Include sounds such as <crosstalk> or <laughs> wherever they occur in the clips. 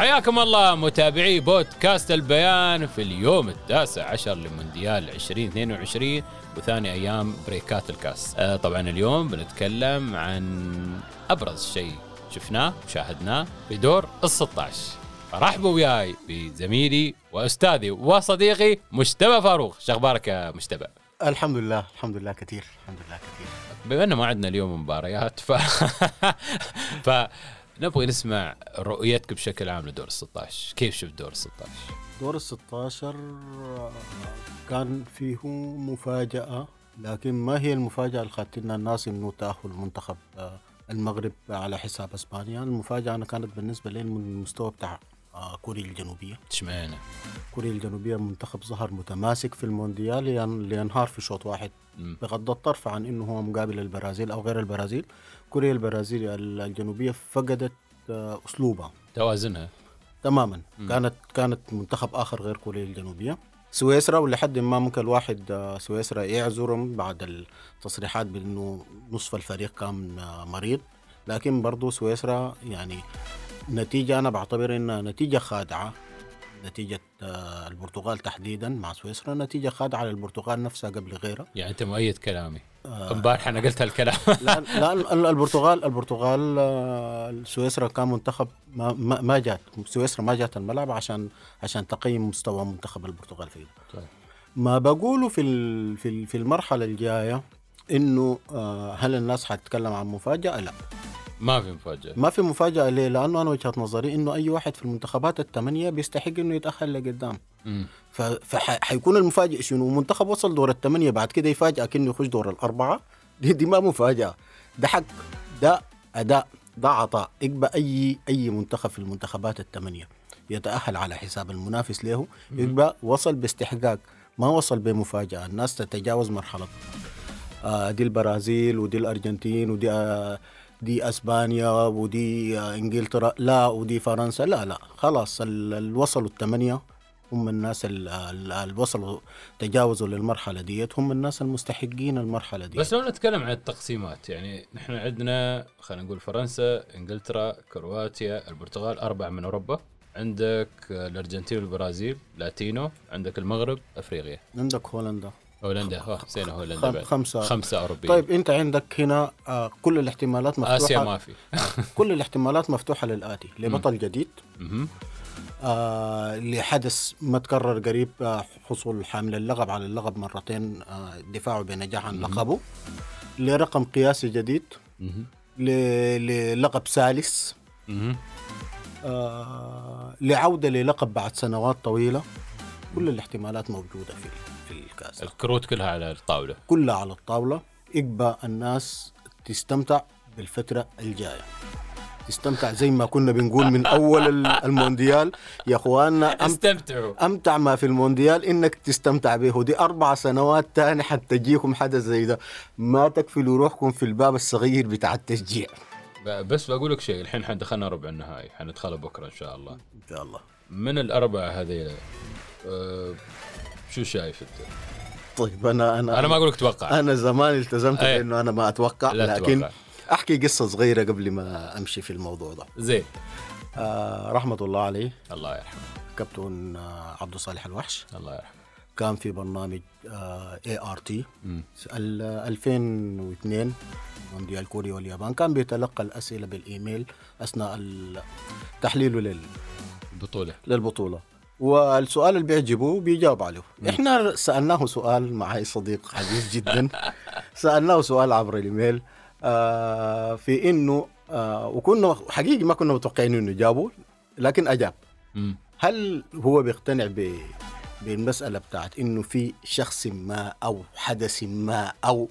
حياكم الله متابعي بودكاست البيان في اليوم التاسع عشر لمونديال 2022 وثاني أيام بريكات الكاس. آه طبعا اليوم بنتكلم عن أبرز شيء شفناه وشاهدناه في دور ال 16. رحبوا وياي بزميلي وأستاذي وصديقي مجتبى فاروق، شو أخبارك يا مجتبى؟ الحمد لله الحمد لله كثير الحمد لله كثير بما إنه ما عندنا اليوم مباريات ف <laughs> ف نبغى نسمع رؤيتك بشكل عام لدور ال 16 كيف شفت دور ال 16 دور ال 16 كان فيه مفاجأة لكن ما هي المفاجأة اللي خدت لنا الناس إنه تأهل منتخب آه، المغرب على حساب إسبانيا؟ المفاجأة أنا كانت بالنسبة لي من المستوى بتاع آه، كوريا الجنوبية. إشمعنى؟ كوريا الجنوبية منتخب ظهر متماسك في المونديال لين- لينهار في شوط واحد. بغض الطرف عن إنه هو مقابل البرازيل أو غير البرازيل كوريا البرازيل الجنوبية فقدت آه، أسلوبها. توازنها. تماما. مم. كانت كانت منتخب آخر غير كوريا الجنوبية. سويسرا ولحد ما ممكن الواحد آه، سويسرا يعذرهم بعد التصريحات بإنه نصف الفريق كان آه، مريض. لكن برضو سويسرا يعني نتيجة أنا بعتبر إنها نتيجة خادعة. نتيجة آه، البرتغال تحديدا مع سويسرا نتيجة خادعه للبرتغال نفسها قبل غيرها. يعني أنت مؤيد كلامي. آه، امبارح أنا قلت هالكلام. <laughs> لأن لأن البرتغال البرتغال آه، سويسرا كان منتخب ما, ما, جات سويسرا ما جات الملعب عشان عشان تقيم مستوى منتخب البرتغال فيه. طيب. ما بقوله في في في المرحلة الجاية إنه هل الناس حتتكلم عن مفاجأة؟ لا. ما في مفاجأة. ما في مفاجأة ليه؟ لأنه أنا وجهة نظري إنه أي واحد في المنتخبات الثمانيه بيستحق إنه يتأهل لقدام. فحيكون المفاجئ شنو؟ منتخب وصل دور الثمانية بعد كده يفاجئك انه يخش دور الأربعة. دي, دي ما مفاجأة. ده حق ده أداء ده عطاء. يقبى أي أي منتخب في المنتخبات الثمانية يتأهل على حساب المنافس له. يقبى وصل باستحقاق. ما وصل بمفاجأة. الناس تتجاوز مرحلة. آه دي البرازيل ودي الأرجنتين ودي آه دي أسبانيا ودي إنجلترا لا ودي فرنسا لا لا خلاص ال- اللي وصلوا الثمانيه هم الناس ال- ال- اللي وصلوا تجاوزوا للمرحلة ديت. هم الناس المستحقين المرحلة دي بس لو نتكلم عن التقسيمات يعني نحن عندنا خلينا نقول فرنسا إنجلترا كرواتيا البرتغال أربع من أوروبا. عندك الأرجنتين والبرازيل لاتينو. عندك المغرب أفريقيا. عندك هولندا. هولندا آه نسينا هولندا خم- بعد. خمسة. خمسة اوروبيه طيب أنت عندك هنا آه كل الاحتمالات مفتوحة. آسيا ما في. <laughs> كل الاحتمالات مفتوحة للآتي لبطل جديد. آه لحدث ما تكرر قريب آه حصول حامل اللقب على اللقب مرتين آه دفاعه بنجاح عن لقبه. لرقم قياسي جديد. للقب ثالث. آه لعودة للقب بعد سنوات طويلة. كل الاحتمالات موجودة في الكاس الكروت كلها على الطاولة. كلها على الطاولة. يقبى الناس تستمتع بالفترة الجاية. تستمتع زي ما كنا بنقول من أول ال- المونديال. يا أخواننا أم- استمتعوا. أمتع ما في المونديال إنك تستمتع به. دي أربع سنوات تاني حتجيكم حدث زي ده. ما تكفلوا روحكم في الباب الصغير بتاع التشجيع. بس بقول لك شيء الحين حندخلنا ربع النهائي. حندخلها بكرة إن شاء الله. إن شاء الله. من الأربعة هذيلا؟ أه شو شايف أنت؟ طيب أنا أنا أنا ما أقول لك توقع. أنا زمان التزمت أي. بأنه أنا ما أتوقع لا لكن تتوقع. أحكي قصة صغيرة قبل ما أمشي في الموضوع ده. زين. آه رحمة الله عليه. الله يرحمه. كابتن آه عبده صالح الوحش. الله يرحمه. كان في برنامج ART مم. 2002 مونديال كوريا واليابان. كان بيتلقى الأسئلة بالإيميل أثناء تحليله لل البطوله للبطولة. والسؤال اللي بيعجبه بيجاوب عليه. إحنا سألناه سؤال معي صديق عزيز جدا. <laughs> سألناه سؤال عبر الإيميل آه في إنه آه وكنا حقيقي ما كنا متوقعين إنه يجاوبه لكن أجاب. مم. هل هو بيقتنع ب بالمسألة بتاعت إنه في شخص ما أو حدث ما أو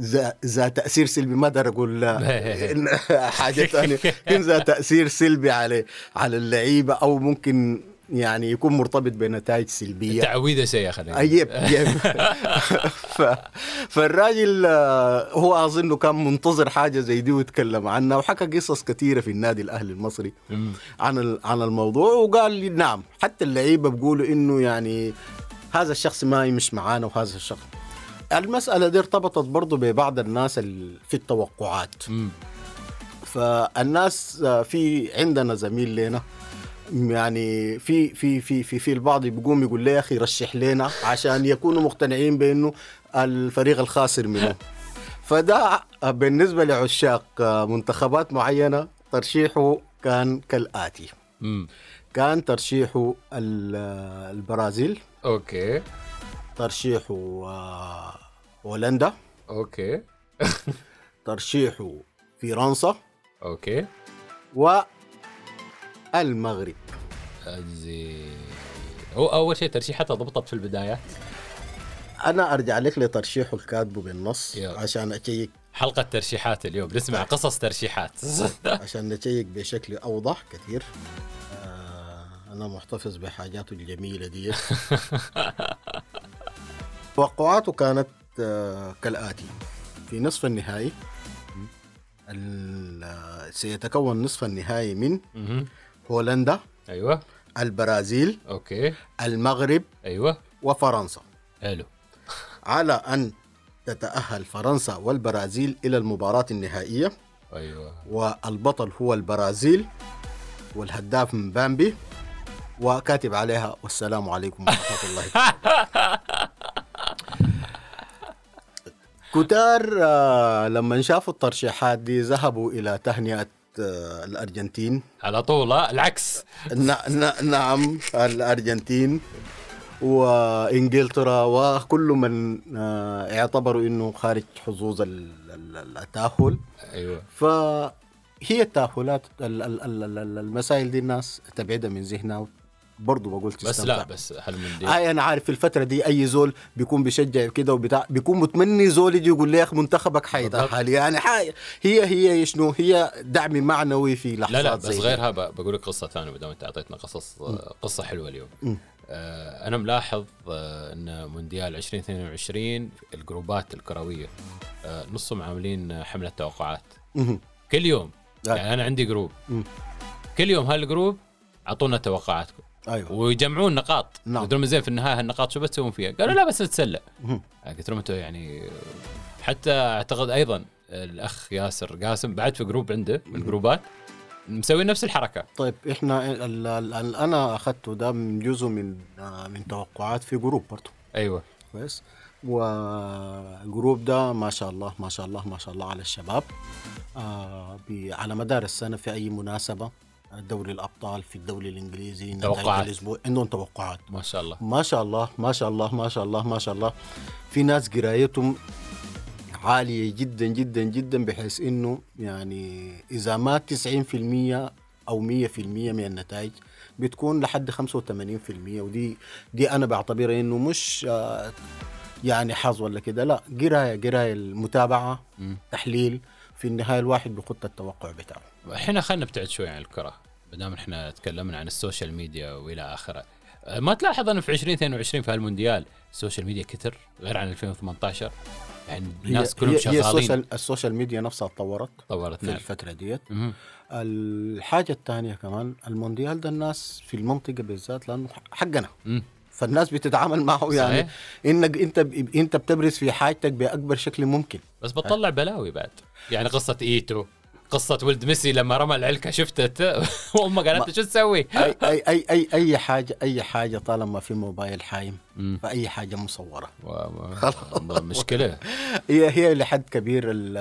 ذا ذا تأثير سلبي؟ ما أقدر أقول <laughs> حاجة ثانية. <laughs> ذا تأثير سلبي على على اللعيبة أو ممكن يعني يكون مرتبط بنتائج سلبية. تعويذه سيئه خلينا أيب يب <laughs> ف... فالراجل آه، هو أظنه كان منتظر حاجة زي دي ويتكلم عنها وحكى قصص كثيرة في النادي الأهلي المصري. عن عن الموضوع وقال لي نعم حتى اللعيبة بيقولوا إنه يعني هذا الشخص ما يمش معانا وهذا الشخص. المسألة دي ارتبطت برضو ببعض الناس ال- في التوقعات. مم. فالناس آه، في عندنا زميل لنا يعني في في في في في البعض بيقوم يقول لي يا أخي رشح لنا؟ عشان يكونوا مقتنعين بأنه الفريق الخاسر منه. فده بالنسبة لعشاق منتخبات معينة ترشيحه كان كالآتي. كان ترشيحه ال- البرازيل. okay. ترشيحه آه، هولندا. أوكي. ترشيحه فرنسا. أوكي. والمغرب زين هو أول شيء ترشيحاتها ضبطت في البدايات. أنا أرجع لك لترشيحه الكاتبه بالنص يلا. عشان أشيك. حلقة ترشيحات اليوم. نسمع قصص ترشيحات. <laughs> عشان نشيك بشكل أوضح كثير. آه أنا محتفظ بحاجاته الجميلة دي. <laughs> توقعاته كانت آه كالآتي. في نصف النهائي. ال- آه، سيتكون نصف النهائي من. هولندا أيوه. البرازيل okay. المغرب أيوه. وفرنسا. حلو. على أن تتأهل فرنسا والبرازيل إلى المباراة النهائية. أيوه. والبطل هو البرازيل والهداف مبابي وكاتب عليها والسلام عليكم ورحمة الله <laughs> كتار آه، لما شافوا الترشيحات دي ذهبوا إلى تهنئة آه، الأرجنتين. على طول ها؟ العكس. نعم الأرجنتين وإنجلترا وكل من آه، اعتبروا إنه خارج حظوظ ال- ال- التأهل. أيوه. فهي التأهلات ال- ال- ال- ال- المسائل دي الناس تبعدها من ذهنها برضه بقول بس تستمتع. لا بس هل من دي. آه أنا عارف في الفترة دي أي زول بيكون بيشجع كده وبتاع بيكون متمني زول يجي يقول لي يا أخي منتخبك حيتاهل يعني حاجة هي هي شنو؟ هي دعم معنوي في لحظات لا لا بس زي. غيرها بقول لك قصة ثانية ما دام أنت أعطيتنا قصص قصة حلوة اليوم. آه أنا ملاحظ آه إن مونديال 2022 الجروبات الكروية آه نصهم عاملين حملة توقعات. كل يوم. يعني أنا عندي جروب. كل يوم هالجروب أعطونا توقعاتكم. أيوه. ويجمعون نقاط. نعم. قلت لهم زين في النهاية هالنقاط شو بتسوون فيها؟ قالوا لا بس نتسلى. مهم. قلت لهم أنتم يعني حتى اعتقد أيضا الأخ ياسر قاسم بعد في جروب عنده من الجروبات مسوي نفس الحركة. طيب إحنا ال- ال- ال- أنا أخذته ده من جزء من آه، من توقعات في جروب برضه أيوه. كويس. والجروب ده ما شاء الله ما شاء الله ما شاء الله على الشباب. آه على مدار السنة في أي مناسبة دوري الأبطال في الدوري الإنجليزي توقعات. الأسبوع. عندهم توقعات. ما شاء الله. ما شاء الله ما شاء الله ما شاء الله ما شاء الله. في ناس قرايتهم عالية جدا جدا جدا بحيث إنه يعني إذا ما 90% أو 100% من النتائج بتكون لحد 85% ودي دي أنا بعتبرها إنه مش آه، يعني حظ ولا كده. لا قراية قراية المتابعة مم. تحليل. في النهاية الواحد بيخط التوقع بتاعه. إحنا خلينا نبتعد شوي عن الكرة ما دام إحنا تكلمنا عن السوشيال ميديا وإلى آخره. أه، ما تلاحظ أنه في 2022 في هالمونديال السوشيال ميديا كتر غير عن 2018 يعني الناس هي- كلهم هي, هي شغالين. السوشيال, السوشيال ميديا نفسها تطورت طورت في نعم. الفترة ديت. مهم. الحاجة الثانية كمان المونديال ده الناس في المنطقة بالذات لأنه حقنا. مم. فالناس بتتعامل معه يعني صحيح. إنك أنت ب... أنت بتبرز في حاجتك بأكبر شكل ممكن. بس بتطلع بلاوي بعد. يعني قصة إيتو قصة ولد ميسي لما رمى العلكة شفتت <laughs> وامه قالت شو تسوي؟ أي أي أي أي أي حاجة أي حاجة طالما في موبايل حايم. فأي حاجة مصورة. و- و- مشكلة. <laughs> هي هي لحد كبير ال-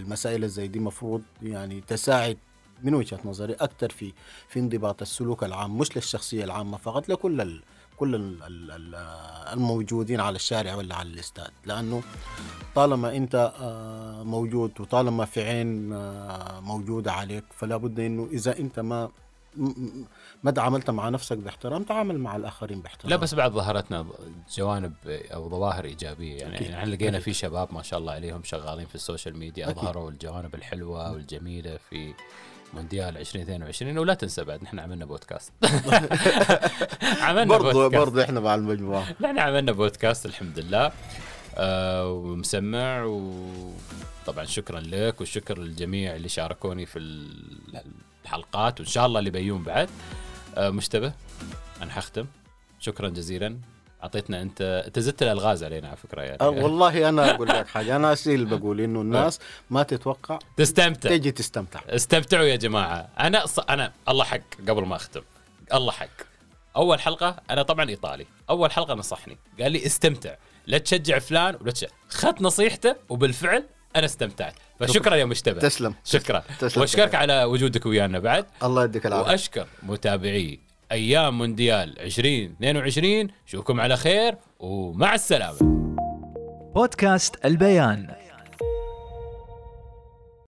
المسائل زي دي مفروض يعني تساعد من وجهة نظري أكثر في في انضباط السلوك العام مش للشخصية العامة فقط لكل كل ال ال ال الموجودين على الشارع ولا على الاستاد. لأنه طالما أنت آه، موجود وطالما في عين آه، موجودة عليك فلا بد إنه إذا أنت ما ما تعاملت مع نفسك باحترام تعامل مع الآخرين باحترام. لا بس بعد ظهرتنا جوانب أو ظواهر إيجابية. يعني أكيد. يعني لقينا. في شباب ما شاء الله عليهم شغالين في السوشيال ميديا. أظهروا الجوانب الحلوة والجميلة في مونديال 2022 ولا تنسى بعد نحن عملنا بودكاست. <laughs> عملنا برضه بودكاست. برضه إحنا مع المجموعة. نحن عملنا بودكاست الحمد لله. آه ومسمع وطبعا شكرا لك والشكر للجميع اللي شاركوني في الحلقات وإن شاء الله اللي بيون بعد. آه مشتبه أنا حختم. شكرا جزيلا. أعطيتنا أنت أنت زدت الألغاز علينا على فكرة يعني. أه والله أنا أقول لك حاجة. أنا أسيل <laughs> بقول إنه الناس ما تتوقع تستمتع. تيجي تستمتع. استمتعوا يا جماعة. أنا ص... أنا الله حق قبل ما أختم. الله حق. أول حلقة أنا طبعا إيطالي. أول حلقة نصحني. قال لي استمتع. لا تشجع فلان ولا تشجع خذت نصيحته وبالفعل أنا استمتعت. فشكرا يا مشتبه. تسلم. شكرا. تسلم. وأشكرك على وجودك ويانا بعد. الله يديك العافية. وأشكر متابعي أيام مونديال 2022 اشوفكم على خير ومع السلامة. بودكاست البيان.